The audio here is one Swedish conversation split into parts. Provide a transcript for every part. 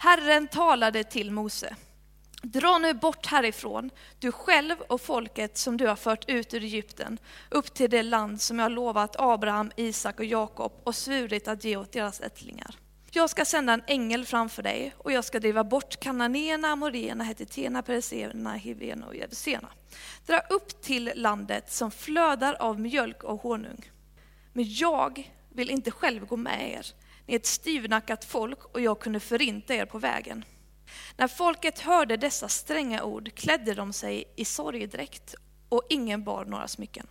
Herren talade till Mose. Dra nu bort härifrån, du själv och folket som du har fört ut ur Egypten, upp till det land som jag har lovat Abraham, Isak och Jakob och svurit att ge åt deras ättlingar. Jag ska sända en ängel framför dig och jag ska driva bort kananéerna, amoréerna, hetiterna, periserna, hivéerna och jebuséerna. Dra upp till landet som flödar av mjölk och honung. Men jag vill inte själv gå med er. Ni är ett styvnackat folk och jag kunde förinta er på vägen. När folket hörde dessa stränga ord klädde de sig i sorgedräkt och ingen bar några smycken.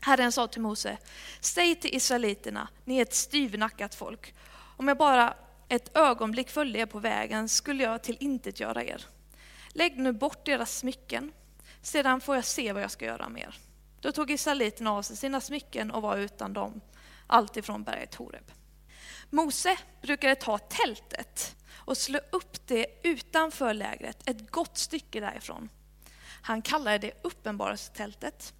Herren sa till Mose, säg till israeliterna, ni är ett styvnackat folk. Om jag bara ett ögonblick följde er på vägen skulle jag till intet göra er. Lägg nu bort deras smycken, sedan får jag se vad jag ska göra med er. Då tog israeliterna av sig sina smycken och var utan dem, alltifrån berget Horeb. Mose brukade ta tältet och slå upp det utanför lägret, ett gott stycke därifrån. Han kallade det uppenbarelsetältet.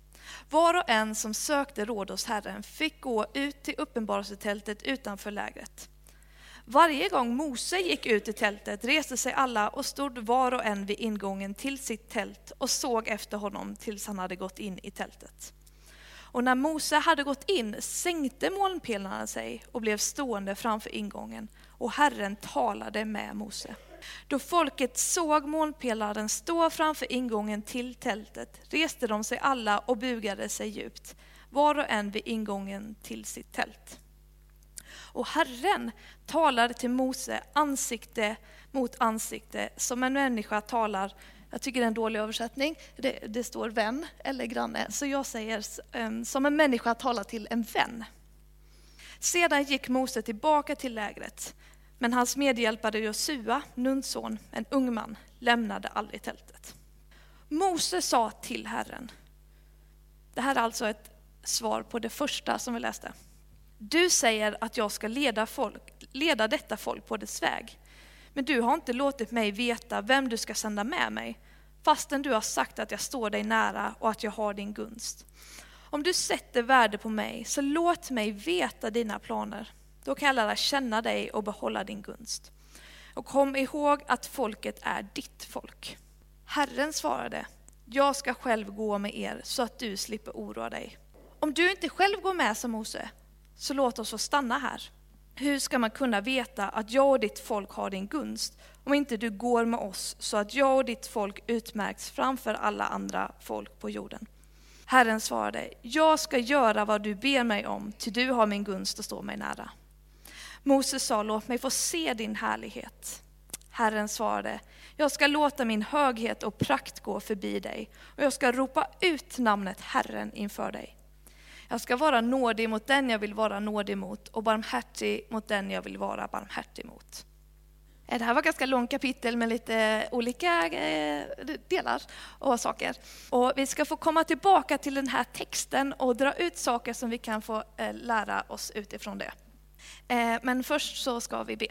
Var och en som sökte råd hos Herren fick gå ut till uppenbarelsetältet utanför lägret. Varje gång Mose gick ut i tältet reste sig alla och stod var och en vid ingången till sitt tält och såg efter honom tills han hade gått in i tältet. Och när Mose hade gått in sänkte molnpelarna sig och blev stående framför ingången och Herren talade med Mose. Då folket såg molnpelaren stå framför ingången till tältet reste de sig alla och bugade sig djupt, var och en vid ingången till sitt tält. Och Herren talade till Mose ansikte mot ansikte som en människa talar jag tycker det är en dålig översättning. Det, det, står vän eller granne. Så jag säger som en människa talar till en vän. Sedan gick Mose tillbaka till lägret. Men hans medhjälpare Josua, Nuns son, en ung man, lämnade aldrig tältet. Mose sa till Herren. Det här är alltså ett svar på det första som vi läste. Du säger att jag ska leda, folk, leda detta folk på dess väg. Men du har inte låtit mig veta vem du ska sända med mig, fastän du har sagt att jag står dig nära och att jag har din gunst. Om du sätter värde på mig, så låt mig veta dina planer. Då kan jag lära känna dig och behålla din gunst. Och kom ihåg att folket är ditt folk. Herren svarade, jag ska själv gå med er så att du slipper oroa dig. Om du inte själv går med, sa Mose, så låt oss få stanna här. Hur ska man kunna veta att jag och ditt folk har din gunst om inte du går med oss så att jag och ditt folk utmärks framför alla andra folk på jorden? Herren svarade, jag ska göra vad du ber mig om, ty du har min gunst och står mig nära. Moses sa, låt mig få se din härlighet. Herren svarade, jag ska låta min höghet och prakt gå förbi dig och jag ska ropa ut namnet Herren inför dig. Jag ska vara nådig mot den jag vill vara nådig mot och barmhärtig mot den jag vill vara barmhärtig mot. Eh, det här var ett ganska långt kapitel med lite olika eh, delar och saker. Och vi ska få komma tillbaka till den här texten och dra ut saker som vi kan få eh, lära oss utifrån det. Men först så ska vi be.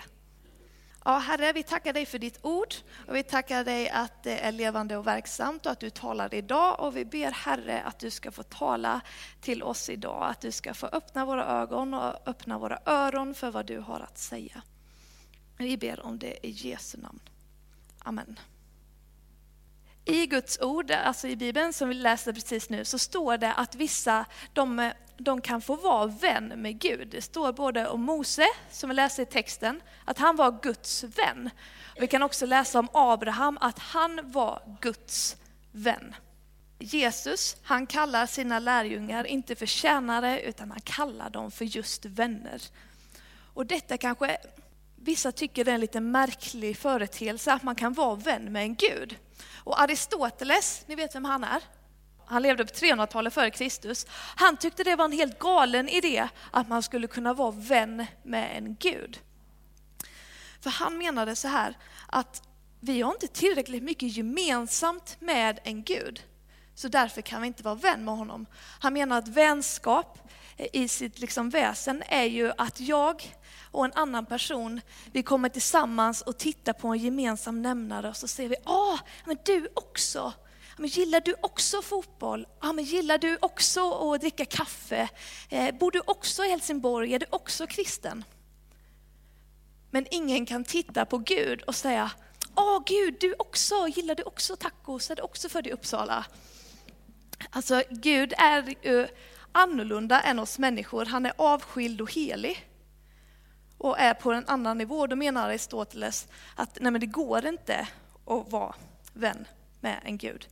Ja, Herre, vi tackar dig för ditt ord och vi tackar dig att det är levande och verksamt och att du talar idag. Och vi ber Herre att du ska få tala till oss idag, att du ska få öppna våra ögon och öppna våra öron för vad du har att säga. Vi ber om det i Jesu namn. Amen. I Guds ord, alltså i Bibeln som vi läste precis nu, så står det att vissa de de kan få vara vän med Gud. Det står både om Mose, som vi läser i texten, att han var Guds vän. Vi kan också läsa om Abraham, att han var Guds vän. Jesus, han kallar sina lärjungar inte för tjänare, utan han kallar dem för just vänner. Och detta kanske vissa tycker är en lite märklig företeelse, att man kan vara vän med en Gud. Och Aristoteles, ni vet vem han är? Han levde på 300-talet före Kristus, han tyckte det var en helt galen idé att man skulle kunna vara vän med en Gud. För han menade så här att vi har inte tillräckligt mycket gemensamt med en Gud, så därför kan vi inte vara vän med honom. Han menar att vänskap i sitt liksom väsen är ju att jag och en annan person, vi kommer tillsammans och tittar på en gemensam nämnare och så ser vi, ah, men du också men gillar du också fotboll? Ja, men gillar du också att dricka kaffe? Eh, bor du också i Helsingborg? Är du också kristen? Men ingen kan titta på Gud och säga, Åh Gud, du också, gillar du också tacos? Är du också född i Uppsala? Alltså Gud är ju annorlunda än oss människor. Han är avskild och helig. Och är på en annan nivå. Då menar Aristoteles att nej men det går inte att vara vän med en Gud.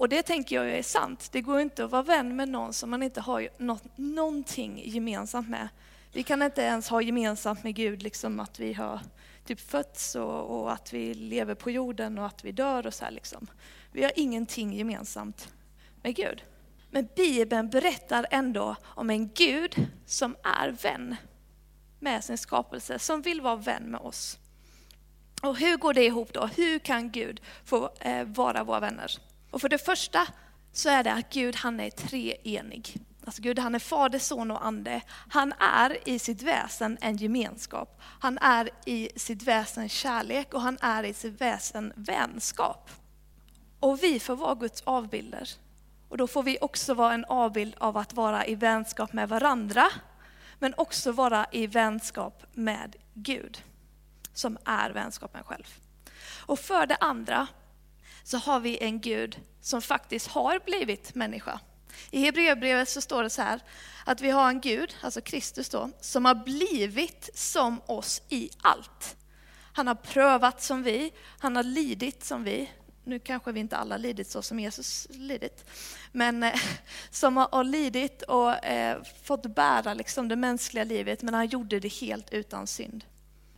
Och det tänker jag är sant. Det går inte att vara vän med någon som man inte har något, någonting gemensamt med. Vi kan inte ens ha gemensamt med Gud, liksom att vi har typ fötts och, och att vi lever på jorden och att vi dör och så här liksom. Vi har ingenting gemensamt med Gud. Men Bibeln berättar ändå om en Gud som är vän med sin skapelse, som vill vara vän med oss. Och hur går det ihop då? Hur kan Gud få eh, vara våra vänner? Och för det första så är det att Gud han är treenig. Alltså Gud han är fader, son och ande. Han är i sitt väsen en gemenskap. Han är i sitt väsen kärlek och han är i sitt väsen vänskap. Och vi får vara Guds avbilder. Och då får vi också vara en avbild av att vara i vänskap med varandra, men också vara i vänskap med Gud, som är vänskapen själv. Och för det andra så har vi en Gud som faktiskt har blivit människa. I Hebreerbrevet så står det så här, att vi har en Gud, alltså Kristus då, som har blivit som oss i allt. Han har prövat som vi, han har lidit som vi. Nu kanske vi inte alla lidit så som Jesus lidit, men eh, som har lidit och eh, fått bära liksom det mänskliga livet, men han gjorde det helt utan synd.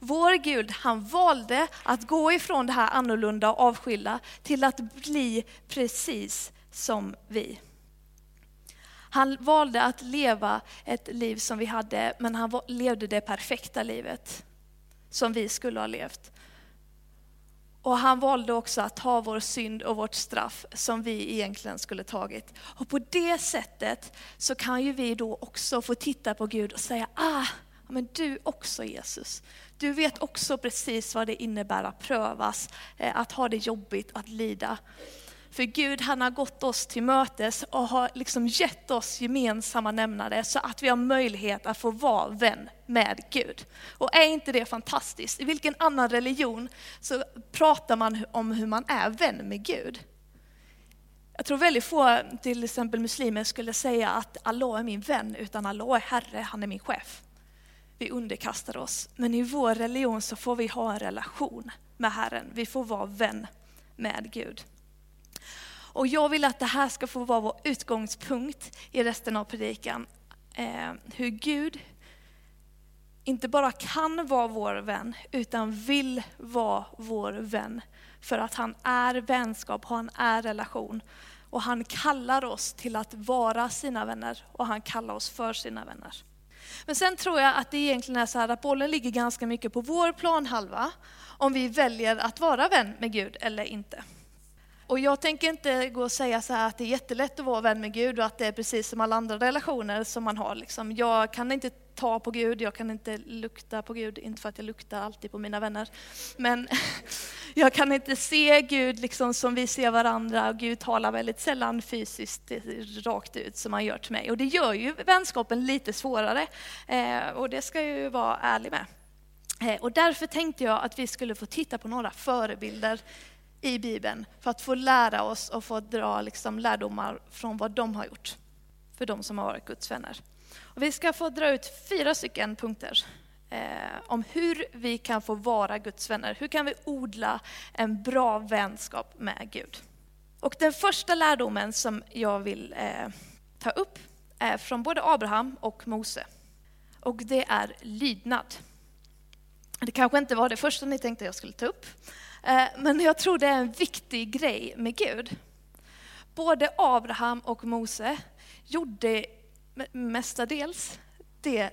Vår Gud, han valde att gå ifrån det här annorlunda och avskilda till att bli precis som vi. Han valde att leva ett liv som vi hade, men han levde det perfekta livet som vi skulle ha levt. Och han valde också att ta vår synd och vårt straff som vi egentligen skulle tagit. Och på det sättet så kan ju vi då också få titta på Gud och säga, ah, men du också Jesus. Du vet också precis vad det innebär att prövas, eh, att ha det jobbigt, att lida. För Gud han har gått oss till mötes och har liksom gett oss gemensamma nämnare så att vi har möjlighet att få vara vän med Gud. Och är inte det fantastiskt? I vilken annan religion så pratar man om hur man är vän med Gud? Jag tror väldigt få, till exempel muslimer, skulle säga att Allah är min vän, utan Allah är Herre, han är min chef. Vi underkastar oss. Men i vår religion så får vi ha en relation med Herren. Vi får vara vän med Gud. Och jag vill att det här ska få vara vår utgångspunkt i resten av predikan. Eh, hur Gud inte bara kan vara vår vän, utan vill vara vår vän. För att han är vänskap, han är relation. Och han kallar oss till att vara sina vänner och han kallar oss för sina vänner. Men sen tror jag att det egentligen är så här att bollen ligger ganska mycket på vår planhalva, om vi väljer att vara vän med Gud eller inte. Och jag tänker inte gå och säga så här att det är jättelätt att vara vän med Gud och att det är precis som alla andra relationer som man har. Liksom. Jag kan inte ta på Gud, jag kan inte lukta på Gud, inte för att jag luktar alltid på mina vänner. Men jag kan inte se Gud liksom som vi ser varandra. Gud talar väldigt sällan fysiskt eh, rakt ut som han gör till mig. Och det gör ju vänskapen lite svårare. Eh, och det ska jag ju vara ärlig med. Eh, och därför tänkte jag att vi skulle få titta på några förebilder i Bibeln för att få lära oss och få dra liksom lärdomar från vad de har gjort. För de som har varit Guds vänner. Och vi ska få dra ut fyra stycken punkter eh, om hur vi kan få vara Guds vänner. Hur kan vi odla en bra vänskap med Gud? Och den första lärdomen som jag vill eh, ta upp är från både Abraham och Mose. Och det är lydnad. Det kanske inte var det första ni tänkte jag skulle ta upp. Eh, men jag tror det är en viktig grej med Gud. Både Abraham och Mose gjorde mestadels det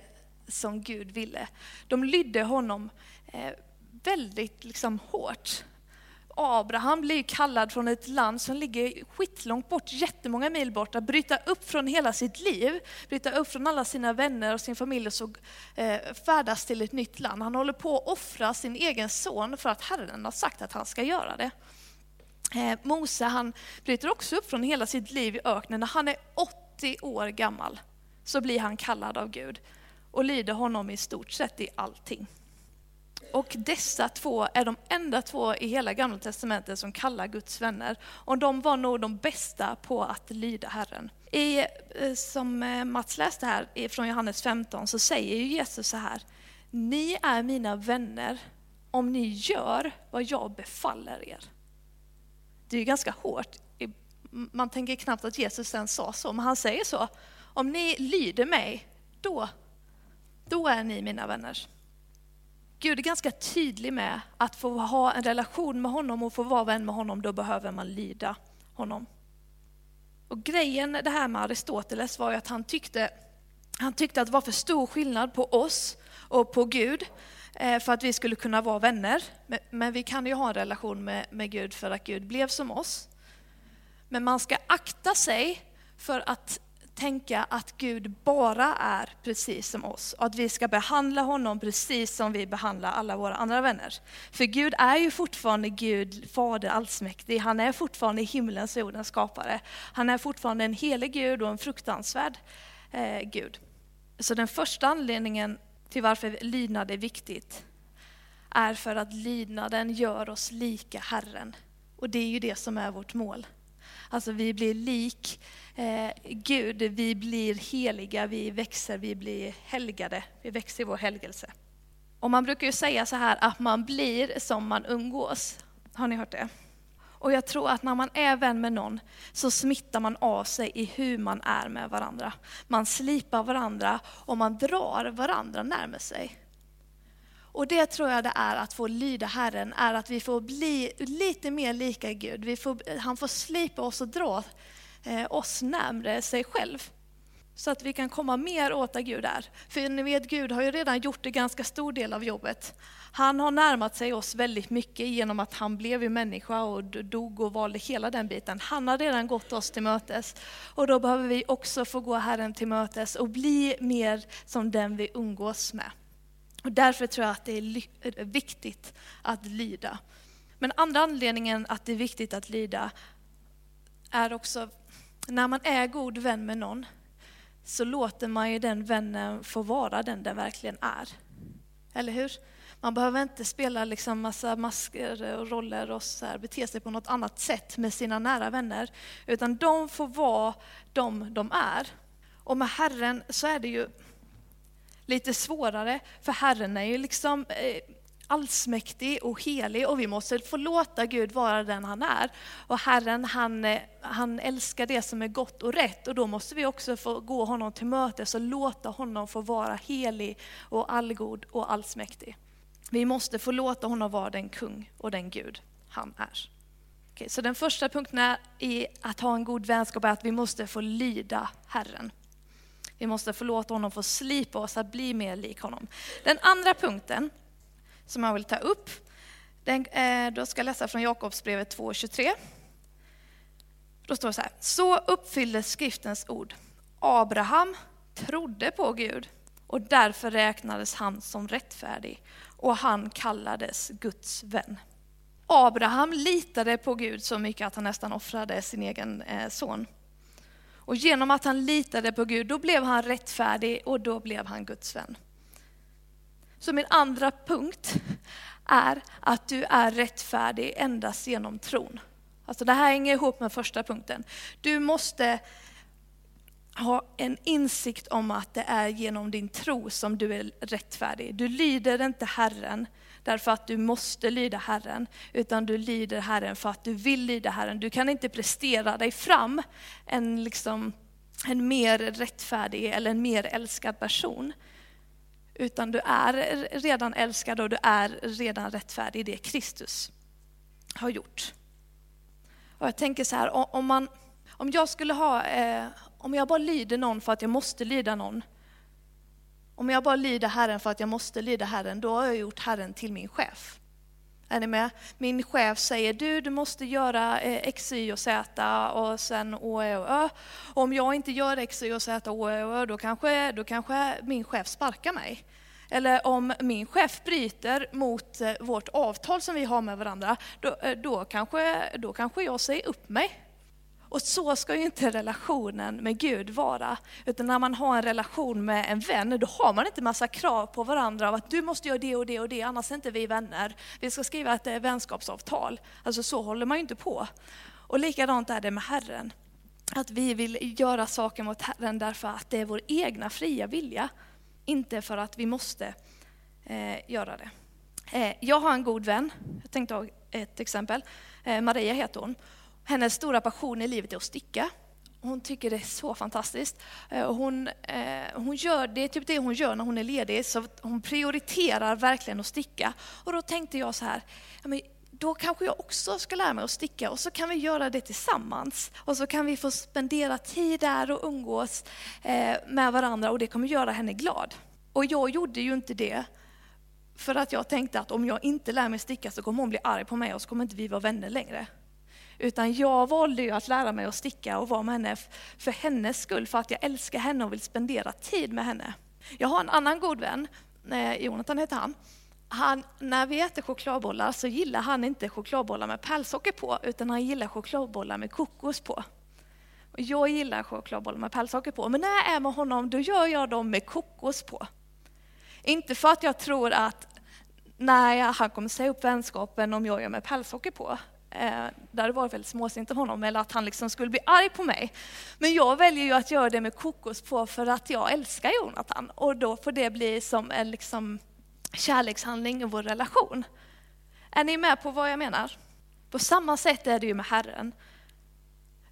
som Gud ville. De lydde honom eh, väldigt liksom hårt. Abraham blir kallad från ett land som ligger skitlångt bort, jättemånga mil bort, att bryta upp från hela sitt liv, bryta upp från alla sina vänner och sin familj och så eh, färdas till ett nytt land. Han håller på att offra sin egen son för att Herren har sagt att han ska göra det. Eh, Mose han bryter också upp från hela sitt liv i öknen. När han är 80 år gammal så blir han kallad av Gud och lyder honom i stort sett i allting. Och dessa två är de enda två i hela Gamla Testamentet som kallar Guds vänner. Och de var nog de bästa på att lyda Herren. I, eh, som eh, Mats läste här från Johannes 15 så säger ju Jesus så här. Ni är mina vänner om ni gör vad jag befaller er. Det är ju ganska hårt. Man tänker knappt att Jesus ens sa så, men han säger så. Om ni lyder mig, då, då är ni mina vänner. Gud är ganska tydlig med att få ha en relation med honom och få vara vän med honom, då behöver man lyda honom. Och grejen det här med Aristoteles var ju att han tyckte, han tyckte att det var för stor skillnad på oss och på Gud eh, för att vi skulle kunna vara vänner. Men vi kan ju ha en relation med, med Gud för att Gud blev som oss. Men man ska akta sig för att tänka att Gud bara är precis som oss och att vi ska behandla honom precis som vi behandlar alla våra andra vänner. För Gud är ju fortfarande Gud, Fader allsmäktig. Han är fortfarande himlens och jordens skapare. Han är fortfarande en helig Gud och en fruktansvärd eh, Gud. Så den första anledningen till varför lydnad är viktigt är för att lydnaden gör oss lika Herren. Och det är ju det som är vårt mål. Alltså vi blir lik eh, Gud, vi blir heliga, vi växer, vi blir helgade, vi växer i vår helgelse. Och man brukar ju säga så här att man blir som man umgås. Har ni hört det? Och jag tror att när man är vän med någon så smittar man av sig i hur man är med varandra. Man slipar varandra och man drar varandra närmare sig. Och det tror jag det är att få lyda Herren, är att vi får bli lite mer lika Gud. Vi får, han får slipa oss och dra eh, oss närmre sig själv. Så att vi kan komma mer åt där Gud är. För ni vet, Gud har ju redan gjort en ganska stor del av jobbet. Han har närmat sig oss väldigt mycket genom att han blev ju människa och dog och valde hela den biten. Han har redan gått oss till mötes. Och då behöver vi också få gå Herren till mötes och bli mer som den vi umgås med. Och därför tror jag att det är eh, viktigt att lyda. Men andra anledningen att det är viktigt att lyda är också när man är god vän med någon så låter man ju den vännen få vara den den verkligen är. Eller hur? Man behöver inte spela liksom massa masker och roller och så här, bete sig på något annat sätt med sina nära vänner. Utan de får vara de de är. Och med Herren så är det ju lite svårare, för Herren är ju liksom eh, allsmäktig och helig och vi måste få låta Gud vara den han är. Och Herren han, eh, han älskar det som är gott och rätt och då måste vi också få gå honom till mötes och låta honom få vara helig och allgod och allsmäktig. Vi måste få låta honom vara den kung och den Gud han är. Okej, så den första punkten är i att ha en god vänskap är att vi måste få lyda Herren. Vi måste förlåta honom för att slipa oss att bli mer lik honom. Den andra punkten som jag vill ta upp, den, eh, då ska jag läsa från Jakobsbrevet 2.23. Då står det så här, så uppfylldes skriftens ord. Abraham trodde på Gud och därför räknades han som rättfärdig och han kallades Guds vän. Abraham litade på Gud så mycket att han nästan offrade sin egen eh, son. Och genom att han litade på Gud, då blev han rättfärdig och då blev han Guds vän. Så min andra punkt är att du är rättfärdig endast genom tron. Alltså det här hänger ihop med första punkten. Du måste ha en insikt om att det är genom din tro som du är rättfärdig. Du lyder inte Herren därför att du måste lyda Herren, utan du lyder Herren för att du vill lyda Herren. Du kan inte prestera dig fram en, liksom, en mer rättfärdig eller en mer älskad person. Utan du är redan älskad och du är redan rättfärdig i det Kristus har gjort. Och jag tänker så här, om, man, om jag skulle ha, eh, om jag bara lyder någon för att jag måste lyda någon, om jag bara lyder Herren för att jag måste lyda Herren, då har jag gjort Herren till min chef. Är ni med? Min chef säger du, du måste göra eh, X, Y och Z och sen Å, Ä e och Ö. Och om jag inte gör X, Y och Z, Å, Ä e och Ö, då kanske, då kanske min chef sparkar mig. Eller om min chef bryter mot eh, vårt avtal som vi har med varandra, då, eh, då, kanske, då kanske jag säger upp mig. Och så ska ju inte relationen med Gud vara. Utan när man har en relation med en vän, då har man inte massa krav på varandra av att du måste göra det och det och det, annars är inte vi vänner. Vi ska skriva ett eh, vänskapsavtal. Alltså så håller man ju inte på. Och likadant är det med Herren. Att vi vill göra saker mot Herren därför att det är vår egna fria vilja. Inte för att vi måste eh, göra det. Eh, jag har en god vän, jag tänkte ta ett exempel. Eh, Maria heter hon. Hennes stora passion i livet är att sticka. Hon tycker det är så fantastiskt. Eh, hon, eh, hon gör, det är typ det hon gör när hon är ledig, så hon prioriterar verkligen att sticka. Och då tänkte jag så här, då kanske jag också ska lära mig att sticka och så kan vi göra det tillsammans. Och så kan vi få spendera tid där och umgås eh, med varandra och det kommer göra henne glad. Och jag gjorde ju inte det för att jag tänkte att om jag inte lär mig sticka så kommer hon bli arg på mig och så kommer inte vi vara vänner längre. Utan jag valde ju att lära mig att sticka och vara med henne för hennes skull, för att jag älskar henne och vill spendera tid med henne. Jag har en annan god vän, eh, Jonathan heter han. han. När vi äter chokladbollar så gillar han inte chokladbollar med pärlsocker på, utan han gillar chokladbollar med kokos på. Jag gillar chokladbollar med pärlsocker på, men när jag är med honom då gör jag dem med kokos på. Inte för att jag tror att nej, han kommer säga upp vänskapen om jag gör med pärlsocker på. Eh, det hade varit väldigt småsint av honom, eller att han liksom skulle bli arg på mig. Men jag väljer ju att göra det med kokos på för att jag älskar Jonathan. Och då får det bli som en liksom kärlekshandling i vår relation. Är ni med på vad jag menar? På samma sätt är det ju med Herren.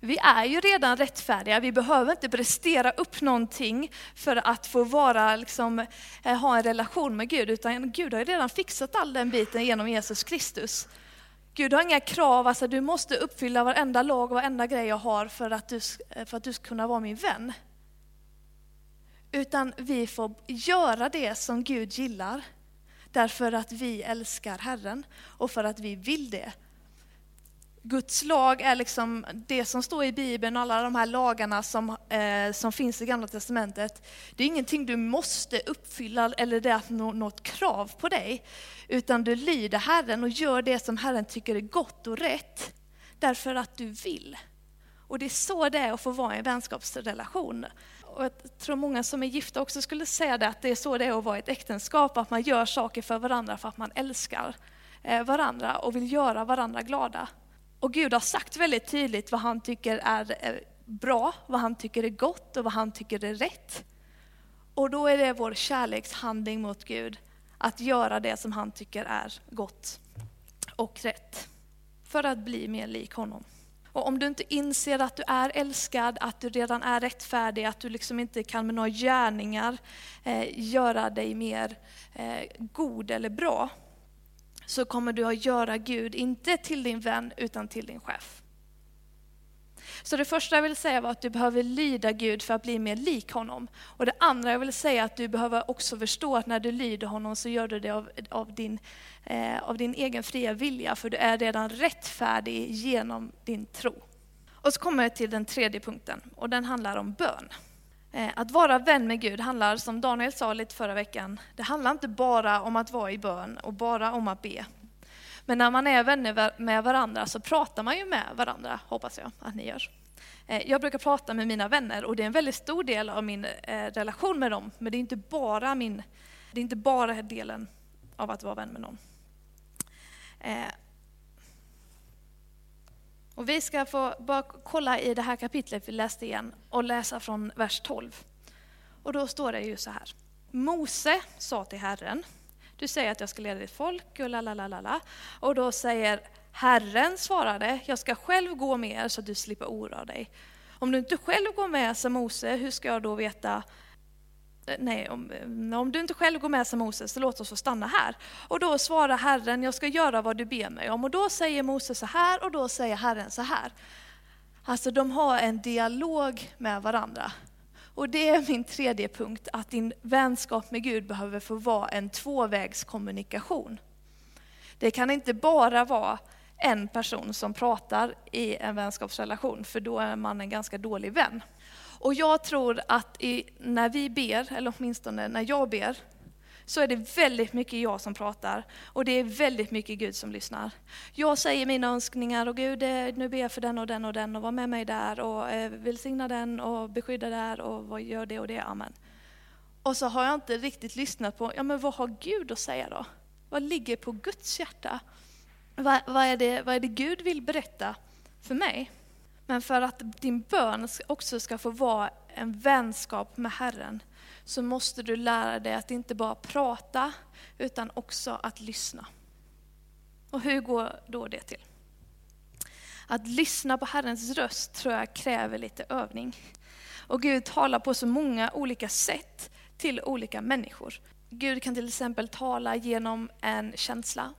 Vi är ju redan rättfärdiga, vi behöver inte prestera upp någonting för att få vara, liksom, eh, ha en relation med Gud, utan Gud har ju redan fixat all den biten genom Jesus Kristus. Gud har inga krav, alltså du måste uppfylla varenda lag och varenda grej jag har för att, du, för att du ska kunna vara min vän. Utan vi får göra det som Gud gillar, därför att vi älskar Herren och för att vi vill det. Guds lag är liksom det som står i Bibeln och alla de här lagarna som, eh, som finns i Gamla Testamentet. Det är ingenting du måste uppfylla eller det är något krav på dig. Utan du lyder Herren och gör det som Herren tycker är gott och rätt. Därför att du vill. Och det är så det är att få vara i en vänskapsrelation. Och jag tror många som är gifta också skulle säga det, att det är så det är att vara i ett äktenskap, att man gör saker för varandra för att man älskar eh, varandra och vill göra varandra glada. Och Gud har sagt väldigt tydligt vad han tycker är eh, bra, vad han tycker är gott och vad han tycker är rätt. Och då är det vår kärlekshandling mot Gud, att göra det som han tycker är gott och rätt. För att bli mer lik honom. Och om du inte inser att du är älskad, att du redan är rättfärdig, att du liksom inte kan med några gärningar eh, göra dig mer eh, god eller bra, så kommer du att göra Gud, inte till din vän, utan till din chef. Så det första jag vill säga var att du behöver lyda Gud för att bli mer lik honom. Och det andra jag vill säga är att du behöver också förstå att när du lyder honom så gör du det av, av, din, eh, av din egen fria vilja, för du är redan rättfärdig genom din tro. Och så kommer jag till den tredje punkten, och den handlar om bön. Eh, att vara vän med Gud handlar, som Daniel sa lite förra veckan, det handlar inte bara om att vara i bön och bara om att be. Men när man är vänner med varandra så pratar man ju med varandra, hoppas jag att ni gör. Eh, jag brukar prata med mina vänner och det är en väldigt stor del av min eh, relation med dem. Men det är inte bara, min, det är inte bara delen av att vara vän med någon. Och vi ska få bara kolla i det här kapitlet vi läste igen och läsa från vers 12. Och då står det ju så här. Mose sa till Herren, du säger att jag ska leda ditt folk och la Och då säger Herren svarade, jag ska själv gå med er så att du slipper oroa dig. Om du inte själv går med, sa Mose, hur ska jag då veta Eh, nej, om, eh, om du inte själv går med som Moses, så låt oss få stanna här. Och då svarar Herren, jag ska göra vad du ber mig om. Och då säger Moses så här och då säger Herren så här. Alltså de har en dialog med varandra. Och det är min tredje punkt, att din vänskap med Gud behöver få vara en tvåvägskommunikation. Det kan inte bara vara en person som pratar i en vänskapsrelation, för då är man en ganska dålig vän. Och jag tror att i, när vi ber, eller åtminstone när jag ber, så är det väldigt mycket jag som pratar och det är väldigt mycket Gud som lyssnar. Jag säger mina önskningar och Gud, eh, nu ber jag för den och den och den och var med mig där och eh, välsigna den och beskydda där och vad gör det och det, amen. Och så har jag inte riktigt lyssnat på, ja men vad har Gud att säga då? Vad ligger på Guds hjärta? Vad, vad, är det, vad är det Gud vill berätta för mig? Men för att din bön också ska få vara en vänskap med Herren så måste du lära dig att inte bara prata utan också att lyssna. Och hur går då det till? Att lyssna på Herrens röst tror jag kräver lite övning. Och Gud talar på så många olika sätt till olika människor. Gud kan till exempel tala genom en känsla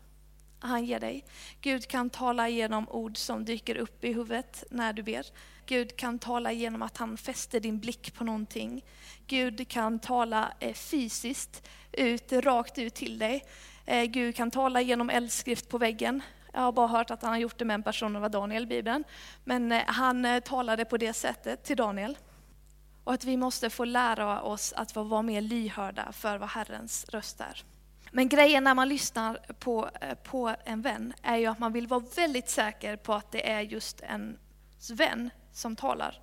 han ger dig. Gud kan tala genom ord som dyker upp i huvudet när du ber. Gud kan tala genom att han fäster din blick på någonting. Gud kan tala eh, fysiskt, ut, rakt ut till dig. Eh, Gud kan tala genom eldskrift på väggen. Jag har bara hört att han har gjort det med en person, det var Daniel i Bibeln. Men eh, han talade på det sättet till Daniel. Och att vi måste få lära oss att vara mer lyhörda för vad Herrens röst är. Men grejen när man lyssnar på, eh, på en vän är ju att man vill vara väldigt säker på att det är just en vän som talar.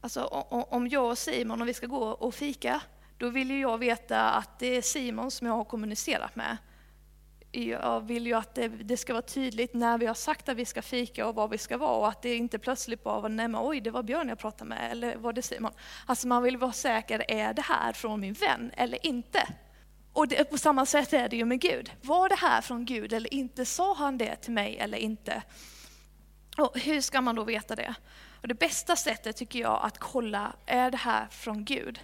Alltså om jag och Simon, om vi ska gå och fika, då vill ju jag veta att det är Simon som jag har kommunicerat med. Jag vill ju att det, det, ska vara tydligt när vi har sagt att vi ska fika och var vi ska vara och att det inte plötsligt bara var, nej men oj det var Björn jag pratade med eller var det Simon? Alltså man vill vara säker, är det här från min vän eller inte? Och det, på samma sätt är det ju med Gud. Var det här från Gud eller inte? Sa han det till mig eller inte? Och hur ska man då veta det? Och det bästa sättet tycker jag att kolla, är det här från Gud?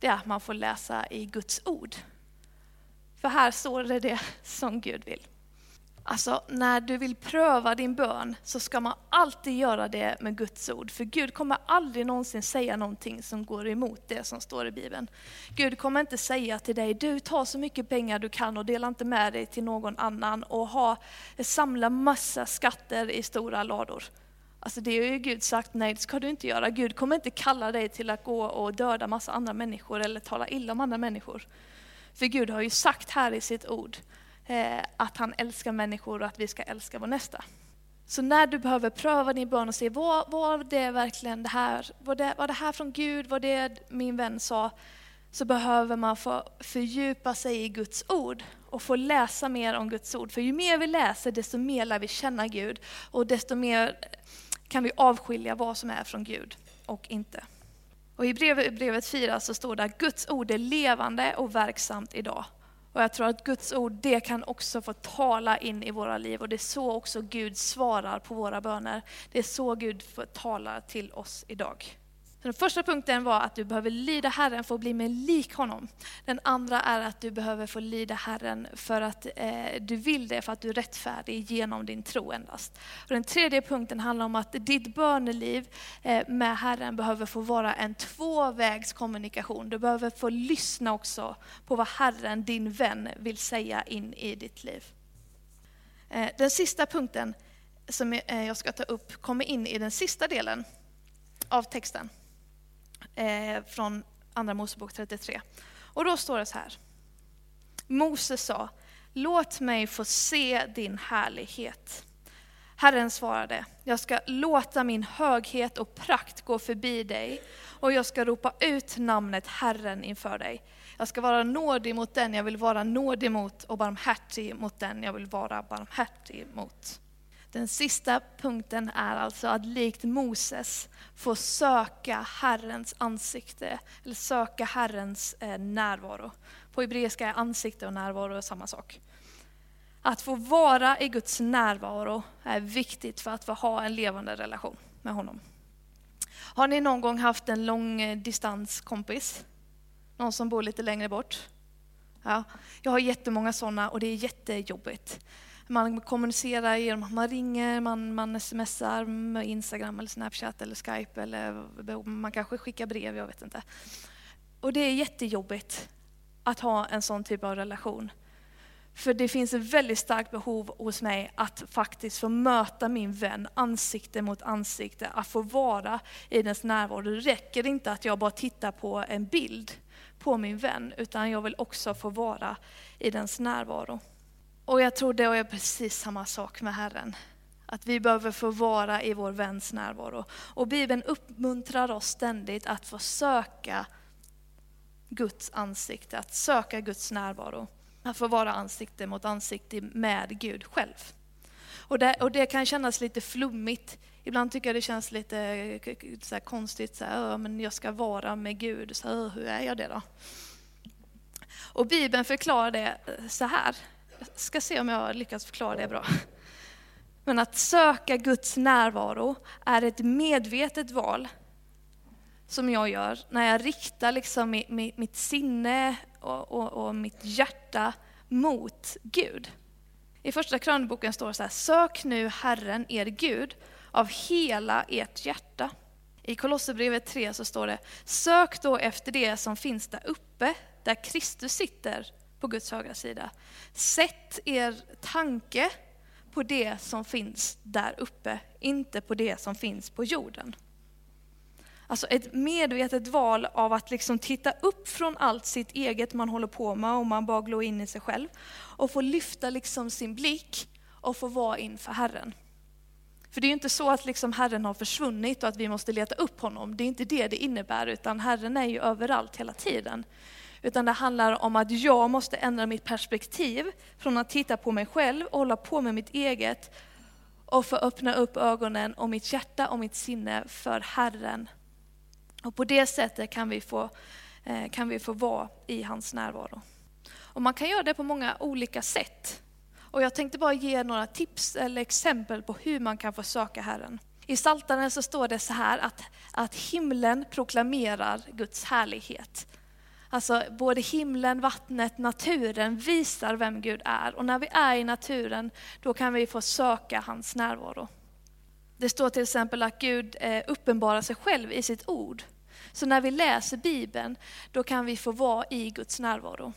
Det är att man får läsa i Guds ord. För här står det det som Gud vill. Alltså när du vill pröva din bön så ska man alltid göra det med Guds ord. För Gud kommer aldrig någonsin säga någonting som går emot det som står i Bibeln. Gud kommer inte säga till dig, du tar så mycket pengar du kan och dela inte med dig till någon annan och ha, samla massa skatter i stora lador. Alltså det har ju Gud sagt, nej det ska du inte göra. Gud kommer inte kalla dig till att gå och döda massa andra människor eller tala illa om andra människor. För Gud har ju sagt här i sitt ord, Eh, att han älskar människor och att vi ska älska vår nästa. Så när du behöver pröva din bön och se, var, var det verkligen det här, var det, var det här från Gud, var det min vän sa, så behöver man få fördjupa sig i Guds ord och få läsa mer om Guds ord. För ju mer vi läser, desto mer lär vi känna Gud och desto mer kan vi avskilja vad som är från Gud och inte. Och I brevet, brevet 4 så står det att Guds ord är levande och verksamt idag och jag tror att Guds ord, det kan också få tala in i våra liv. Och det är så också Gud svarar på våra böner. Det är så Gud får tala till oss idag. Den första punkten var att du behöver lyda Herren för att bli mer lik honom. Den andra är att du behöver få lyda Herren för att eh, du vill det, för att du är rättfärdig genom din tro endast. Och den tredje punkten handlar om att ditt böneliv eh, med Herren behöver få vara en tvåvägskommunikation. Du behöver få lyssna också på vad Herren, din vän, vill säga in i ditt liv. Eh, den sista punkten som eh, jag ska ta upp kommer in i den sista delen av texten eh, från Andra Mosebok 33. Och då står det så här. Moses sa, låt mig få se din härlighet. Herren svarade, jag ska låta min höghet och prakt gå förbi dig och jag ska ropa ut namnet Herren inför dig. Jag ska vara nådig mot den jag vill vara nådig mot och barmhärtig mot den jag vill vara barmhärtig mot. Den sista punkten är alltså att likt Moses få söka Herrens ansikte, eller söka Herrens eh, närvaro. På hebreiska är ansikte och närvaro samma sak. Att få vara i Guds närvaro är viktigt för att få ha en levande relation med honom. Har ni någon gång haft en lång eh, distanskompis? Någon som bor lite längre bort? Ja, jag har jättemånga sådana och det är jättejobbigt. Man kommunicerar genom att man ringer, man, man smsar med Instagram eller Snapchat eller Skype eller man kanske skickar brev, jag vet inte. Och det är jättejobbigt att ha en sån typ av relation. För det finns ett väldigt starkt behov hos mig att faktiskt få möta min vän ansikte mot ansikte, att få vara i dens närvaro. Det räcker inte att jag bara tittar på en bild på min vän, utan jag vill också få vara i dens närvaro. Och jag tror det är precis samma sak med Herren. Att vi behöver få vara i vår väns närvaro. Och Bibeln uppmuntrar oss ständigt att få söka Guds ansikte, att söka Guds närvaro. Att få vara ansikte mot ansikte med Gud själv. Och det, och det kan kännas lite flummigt. Ibland tycker jag det känns lite så konstigt, så här, men jag ska vara med Gud, så här, hur är jag det då? Och Bibeln förklarar det eh, så här. Jag ska se om jag lyckas förklara det bra. Men att söka Guds närvaro är ett medvetet val som jag gör när jag riktar liksom mitt, sinne och, och, och, mitt hjärta mot Gud. I första krönboken står det så här, sök nu Herren er Gud av hela ert hjärta. I Kolosserbrevet 3 så står det, sök då efter det som finns där uppe, där Kristus sitter på Guds högra sida. Sätt er tanke på det som finns där uppe, inte på det som finns på jorden. Alltså ett medvetet val av att liksom titta upp från allt sitt eget man håller på med och man bara glor in i sig själv. Och få lyfta liksom sin blick och få vara inför Herren. För det är ju inte så att liksom Herren har försvunnit och att vi måste leta upp honom. Det är inte det det innebär, utan Herren är ju överallt hela tiden. Utan det handlar om att jag måste ändra mitt perspektiv från att titta på mig själv och hålla på med mitt eget och få öppna upp ögonen och mitt hjärta och mitt sinne för Herren. Och på det sättet kan vi få, eh, kan vi få vara i hans närvaro. Och man kan göra det på många olika sätt. Och jag tänkte bara ge några tips eller exempel på hur man kan få söka Herren. I Psaltaren så står det så här att, att himlen proklamerar Guds härlighet. Alltså både himlen, vattnet, naturen visar vem Gud är. Och när vi är i naturen, då kan vi få söka hans närvaro. Det står till exempel att Gud eh, uppenbarar sig själv i sitt ord. Så när vi läser Bibeln, då kan vi få vara i Guds närvaro.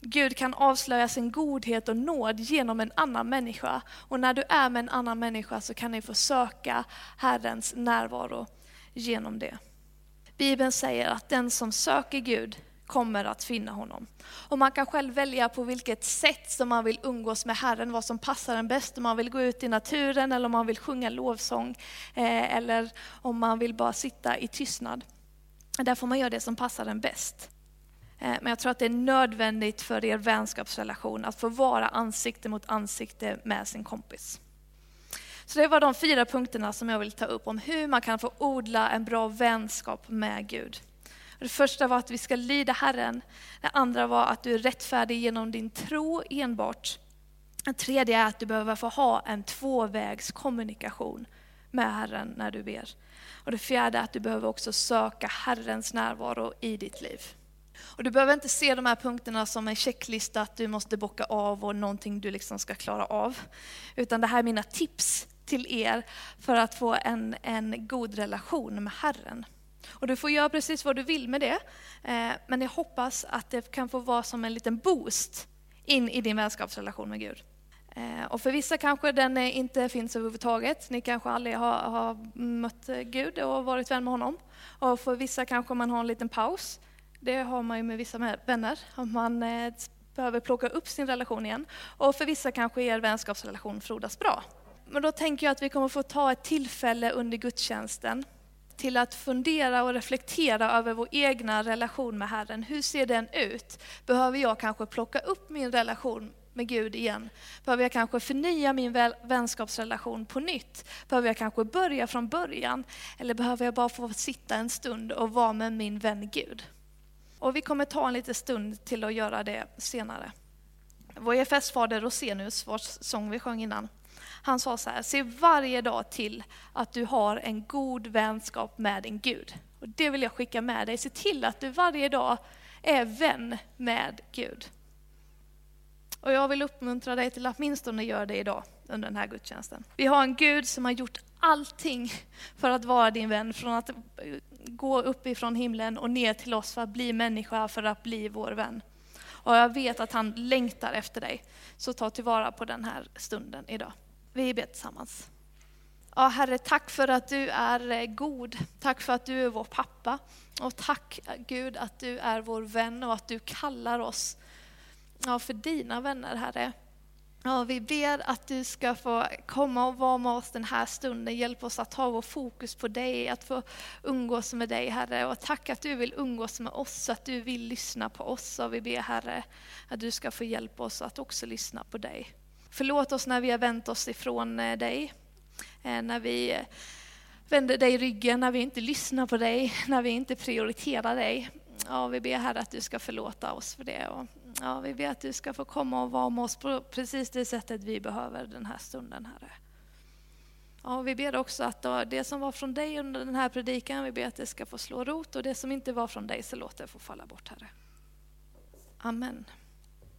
Gud kan avslöja sin godhet och nåd genom en annan människa. Och när du är med en annan människa så kan ni få söka Herrens närvaro genom det. Bibeln säger att den som söker Gud kommer att finna honom. Och man kan själv välja på vilket sätt som man vill umgås med Herren, vad som passar en bäst. Om man vill gå ut i naturen eller om man vill sjunga lovsång eh, eller om man vill bara sitta i tystnad. Där får man göra det som passar en bäst. Eh, men jag tror att det är nödvändigt för er vänskapsrelation att få vara ansikte mot ansikte med sin kompis. Så det var de fyra punkterna som jag vill ta upp om hur man kan få odla en bra vänskap med Gud. Det första var att vi ska lyda Herren. Det andra var att du är rättfärdig genom din tro enbart. Det tredje är att du behöver få ha en tvåvägskommunikation med Herren när du ber. Och det fjärde är att du behöver också söka Herrens närvaro i ditt liv. Och du behöver inte se de här punkterna som en checklista att du måste bocka av och någonting du liksom ska klara av. Utan det här är mina tips till er för att få en, en god relation med Herren. Och du får göra precis vad du vill med det. Eh, men jag hoppas att det kan få vara som en liten boost in i din vänskapsrelation med Gud. Eh, och för vissa kanske den inte finns överhuvudtaget. Ni kanske aldrig har, har mött Gud och varit vän med honom. Och för vissa kanske man har en liten paus. Det har man ju med vissa vänner. Om man eh, behöver plocka upp sin relation igen. Och för vissa kanske er vänskapsrelation frodas bra. Men då tänker jag att vi kommer få ta ett tillfälle under gudstjänsten till att fundera och reflektera över vår egna relation med Herren. Hur ser den ut? Behöver jag kanske plocka upp min relation med Gud igen? Behöver jag kanske förnya min vänskapsrelation på nytt? Behöver jag kanske börja från början? Eller behöver jag bara få sitta en stund och vara med min vän Gud? Och vi kommer ta en liten stund till att göra det senare. Vår EFS-fader Rosenius, vars sång vi sjöng innan, han sa så här, se varje dag till att du har en god vänskap med din Gud. Och det vill jag skicka med dig, se till att du varje dag är vän med Gud. Och jag vill uppmuntra dig till att åtminstone göra det idag under den här gudstjänsten. Vi har en Gud som har gjort allting för att vara din vän, från att gå uppifrån himlen och ner till oss för att bli människa, för att bli vår vän. Och jag vet att han längtar efter dig. Så ta tillvara på den här stunden idag. Vi ber tillsammans. Ja, Herre, tack för att du är eh, god. Tack för att du är vår pappa. Och tack eh, Gud att du är vår vän och att du kallar oss ja, för dina vänner, Herre. Ja, vi ber att du ska få komma och vara med oss den här stunden. Hjälp oss att ha vår fokus på dig, att få umgås med dig Herre. Och tack att du vill umgås med oss, att du vill lyssna på oss. Och vi ber Herre att du ska få hjälpa oss att också lyssna på dig. Förlåt oss när vi har vänt oss ifrån eh, dig. Eh, när vi eh, vänder dig ryggen, när vi inte lyssnar på dig, när vi inte prioriterar dig. Ja, vi ber Herre att du ska förlåta oss för det. Och ja, vi ber att du ska få komma och vara med oss på precis det sättet vi behöver den här stunden, Herre. Ja, vi ber också att det som var från dig under den här predikan, vi ber att det ska få slå rot och det som inte var från dig så låt det få falla bort, Herre. Amen.